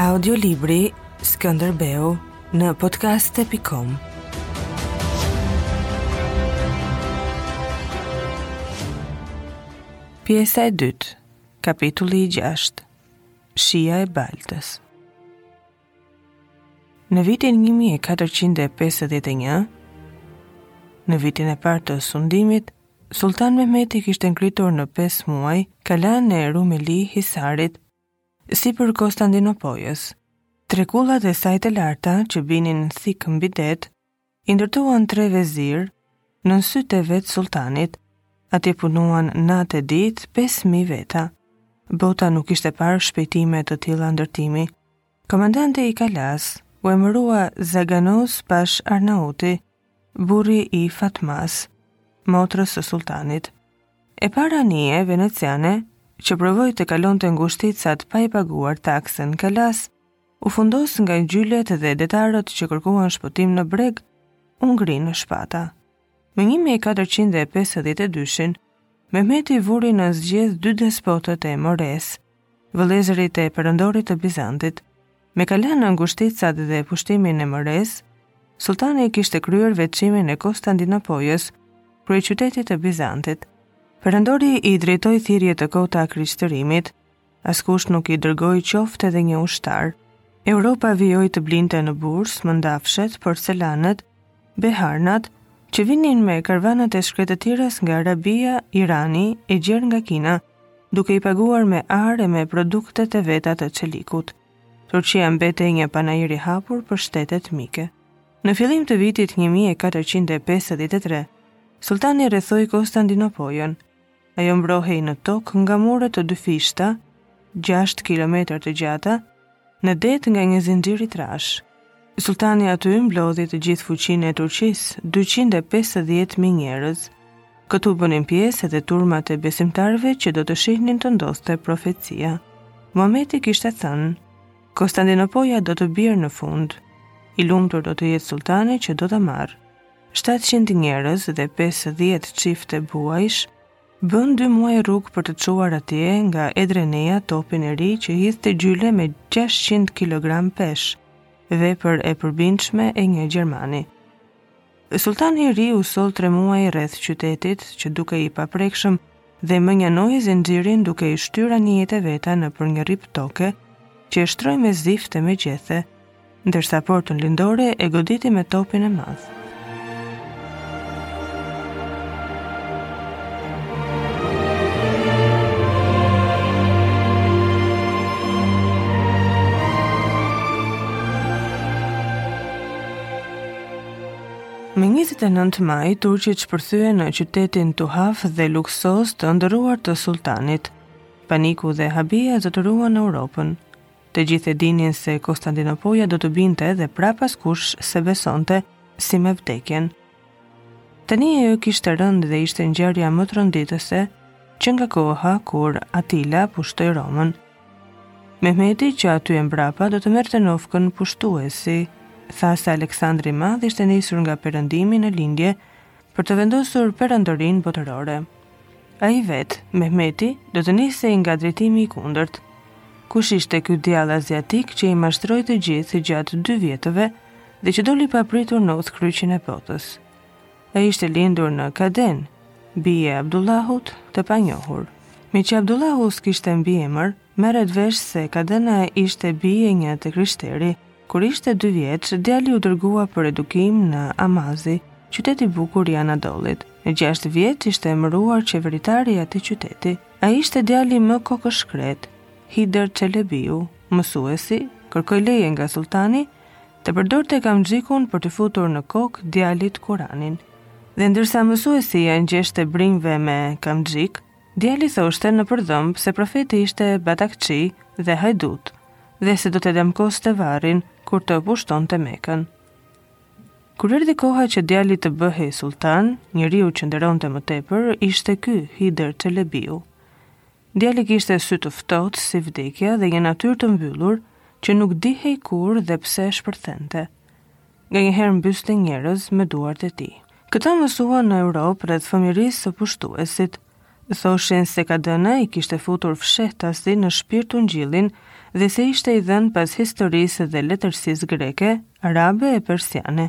Audiolibri Skënderbeu në podcast.com Pjesa e dytë Kapitulli i gjashtë Shi e Baltë Në vitin 1451, në vitin e parë të sundimit, Sulltan Mehmeti kishte ngritur në 5 muaj kalanë e Rumeli Hisarit, sipër Kostandinopojës. Tre kullat e saj të larta që binin thikë mbi det, I ndërtuan tre vezirë nën sytë e vetë sulltanit, atje punuan natë e ditë 5.000 veta. Bota nuk kishte parë shpejtime të tilla ndërtimi. Komandant i kalasë, u emërua Zaganos Pashë Arnauti, burri i Fatmës, motrës së sulltanit. E para anije veneciane, që provoi të kalonte ngushticat pa i paguar taksën kalasë, u fundos nga gjylet dhe detarët që kërkuan shpëtim në breg, u gri në shpata. Më 1452-shin, Mehmeti vuri në zgjedhë dy despotët e Moresë, vëllezërit e perandorit të Bizantit. Me kalanë në ngushticat dhe pushtimin e Moresë, sulltani kishte kryer veçimin e Kostandinopojës, kryeqytetit të Bizantit. Perandori i drejtoi thirje të kota krishterimit, Askush nuk i dërgoi qoftë edhe një ushtar. Europa vijoi të blinte në Bursë mëndafshet, porcelanet, beharnat, që vinin me karvanat e shkretëtirës nga Arabia, Irani e gjer nga Kina, duke i paguar me ar e me produktet e veta të çelikut. Turqia mbetej një panair i hapur për shtetet mike. Në fillim të vitit 1453, Sulltani rrethoi Kostandinopojën, Ajo mbrohej në tokë nga mure të dyfishta, 6 kilometra të gjata, në det nga një zinxhir i trashë. Sulltani aty mblodhi të gjithë fuqinë e Turqisë, 250.000 njerëz. Këtu bënin pjesë edhe turmat e besimtarëve që do të shihnin të ndodhte profecia. Muhameti kishte thënë, Kostandinopoja do të bjerë në fund. I lumtur do të jetë sulltani që do ta marrë. 700 njerëz dhe 50 çifte buajsh bënë dy muaj rrugë për të çuar atje nga Edreneja topin e ri që hidhte gjyle me 600 kg peshë, vepër e përbindshme e një gjermani. Sulltani i ri u soll tre muaj rreth qytetit që dukej i paprekshëm dhe mënjanoi zinxhirin duke i shtyrë anijet e veta nëpër një rrip toke, që e shtroi me zift e me gjethe, ndërsa portën lindore e goditi me topin e madh. Më njëzet e nëntë maj, turqit shpërthyen në qytetin tuhaf dhe luksoz të ëndërruar të sulltanit. Paniku dhe habia zotëruan Europën. Të gjithë e dinin se Konstandinopoja do të binte dhe prapë askush s'e besonte, si me vdekjen. Tani ajo kishte rënë dhe ishte ngjarja më tronditëse që nga koha kur Atila pushtoi Romën. Mehmeti që aty e mbrapa do të merrte nofkën pushtuesi. Tha se Aleksandri i Madh ishte nisur nga Perëndimi në lindje për të vendosur perandorinë botërore. Ai vetë, Mehmeti, do të nisej nga drejtimi i kundërt. Kush ishte ky djalë aziatik që i mashtroi të gjithë gjatë dy vjetëve dhe që doli papritur në udhëkryqin e botës? Ai ishte lindur nga kadën, bijë e Abdullahut të panjohur. Meqë Abdullahu s'kishte mbiemër, merret vesh se kadëna ishte bijë e një të krishteri. Kur ishte dy vjeç, djali u dërgua për edukim në Amazi, qytet i bukur i Anadolit. Në gjashtë vjeç ishte emëruar qeveritar i atij qyteti. Ai ishte djali më kokëshkret, Hider Çelebiu, mësuesi, kërkoi leje nga sulltani Të përdorte kamxhikun për t'i futur në kokë djalit Kuranin. Dhe ndërsa mësuesi ia ngjeshte brinjve me kamxhik, djali thoshte nëpër dhëmbë se profeti ishte batakçi dhe hajdut, dhe se do t'i damkoste varrin kur të pushtonte Mekën. Kur erdhi koha që djali të bëhej sulltan, njeriu që nderonte më tepër ishte ky Hider Çelebiu. Djali kishte sy të ftohtë si vdekja dhe një natyrë të mbyllur që nuk dihej kur dhe pse shpërthente. Nganjëherë mbyste njerëz me duart e tij. Këto mësuan në Europë rreth fëmijërisë së pushtuesit. Thoshin se kadëna i kishte futur fshehtasi në shpirt ungjillin dhe se ishte i dhënë pas historisë dhe letërsisë greke, arabe e persiane.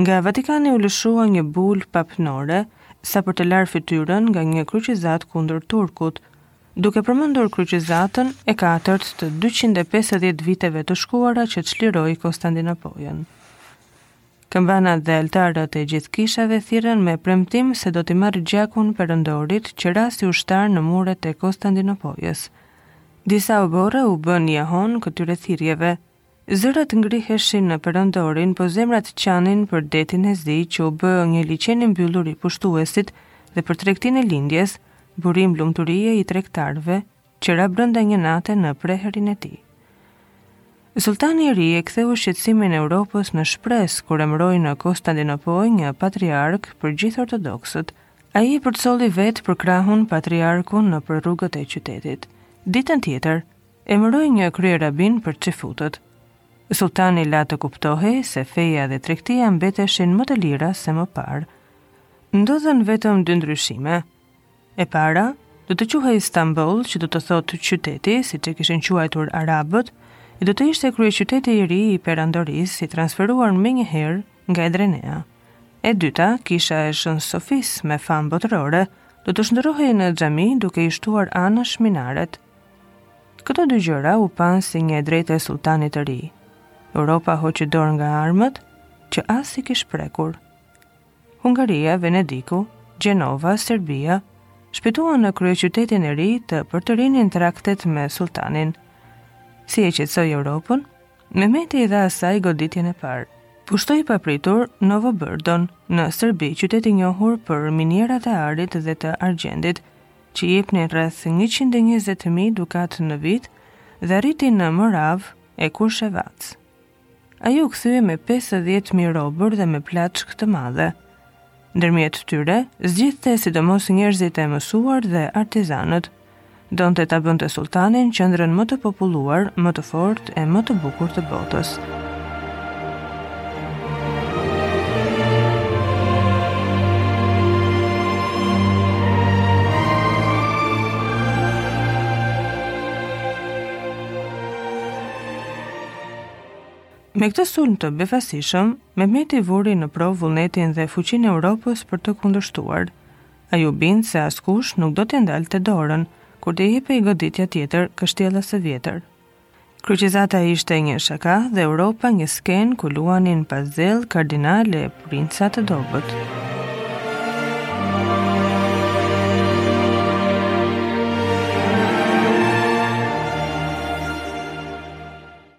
Nga Vatikani u lëshua një bulë papnore sa për të larë fytyrën nga një kryqëzatë kundër Turkut, duke përmendur kryqëzatën e katërt të 250 viteve të shkuara që çliroi Konstandinopojën. Këmbanat dhe altarët e gjithë kishave thirrën me premtim se do t'i merrej gjaku perandorit që ra si ushtar në muret e Konstandinopojës. Disa oborre u bënë jehonë këtyre thirrjeve. Zërat ngriheshin në Perëndim, po zemrat qanin për Detin e Zi që u bë një liqen i mbyllur i pushtuesit dhe për tregtinë e lindjes, burim lumturie i tregtarëve, që ra brenda një nate në prehrin e tij. Sulltani i ri e ktheu shqetësimin e Europës në shpresë kur emëroi në Konstandinopojë një patriark për gjithë ortodoksët. Ai e përcolli vetë për krahun patriarkun nëpër rrugët e qytetit. Ditën tjetër, Emëroi një kryerabin për çifutët. Sulltani la të kuptohej se feja dhe tregtia mbeteshin më të lira se më parë. Ndodhën vetëm dy ndryshime. E para, do të quhej Stamboll, që do të thotë qyteti, siç e kishin quajtur arabët, e do të ishte kryeqyteti i ri i perandorisë, i transferuar menjëherë nga Edrenea. E dyta, kisha e Shën Sofisë me famë botërore, do të shndërrohej në xhami duke i shtuar anësh minaret. – Këto dy gjëra u panë si një e drejtë e sulltanit të ri. Europa hoqi dorë nga armët, që as i kish prekur. Hungaria, Venediku, Gjenova, Serbia, shpejtuan në kryeqytetin e ri të përtërinin traktatet me sulltanin. Si e qetësoi Europën, Mehmeti i dha asaj goditjen e parë. Pushtoi papritur Novobërdon në Serbi, qytet i njohur për minierat e arit dhe të argjendit. që jepnin rreth njëqind e njëzet mijë dukate në vit dhe arriti në Moravë e Krushevac. Ai u kthye me pesëdhjetë mijë robër dhe me plaçkë të madhe. Ndërmjet tyre, zgjidhte sidomos njerëzit e mësuar dhe artizanët. Donte ta bënte Stambollin qendrën më të populluar, më të fortë e më të bukur të botës. Me këtë sulm të befasishëm, Mehmeti vuri në provë vullnetin dhe fuqinë e Europës për të kundërshtuar. Ai u bind se askush nuk do t'ia ndalte dorën, kur të jepej goditja tjetër kështjellës së vjetër. Kryqëzata ishte një shaka dhe Europa një skenë ku luanin pa zell kardinalë e princa të dobët.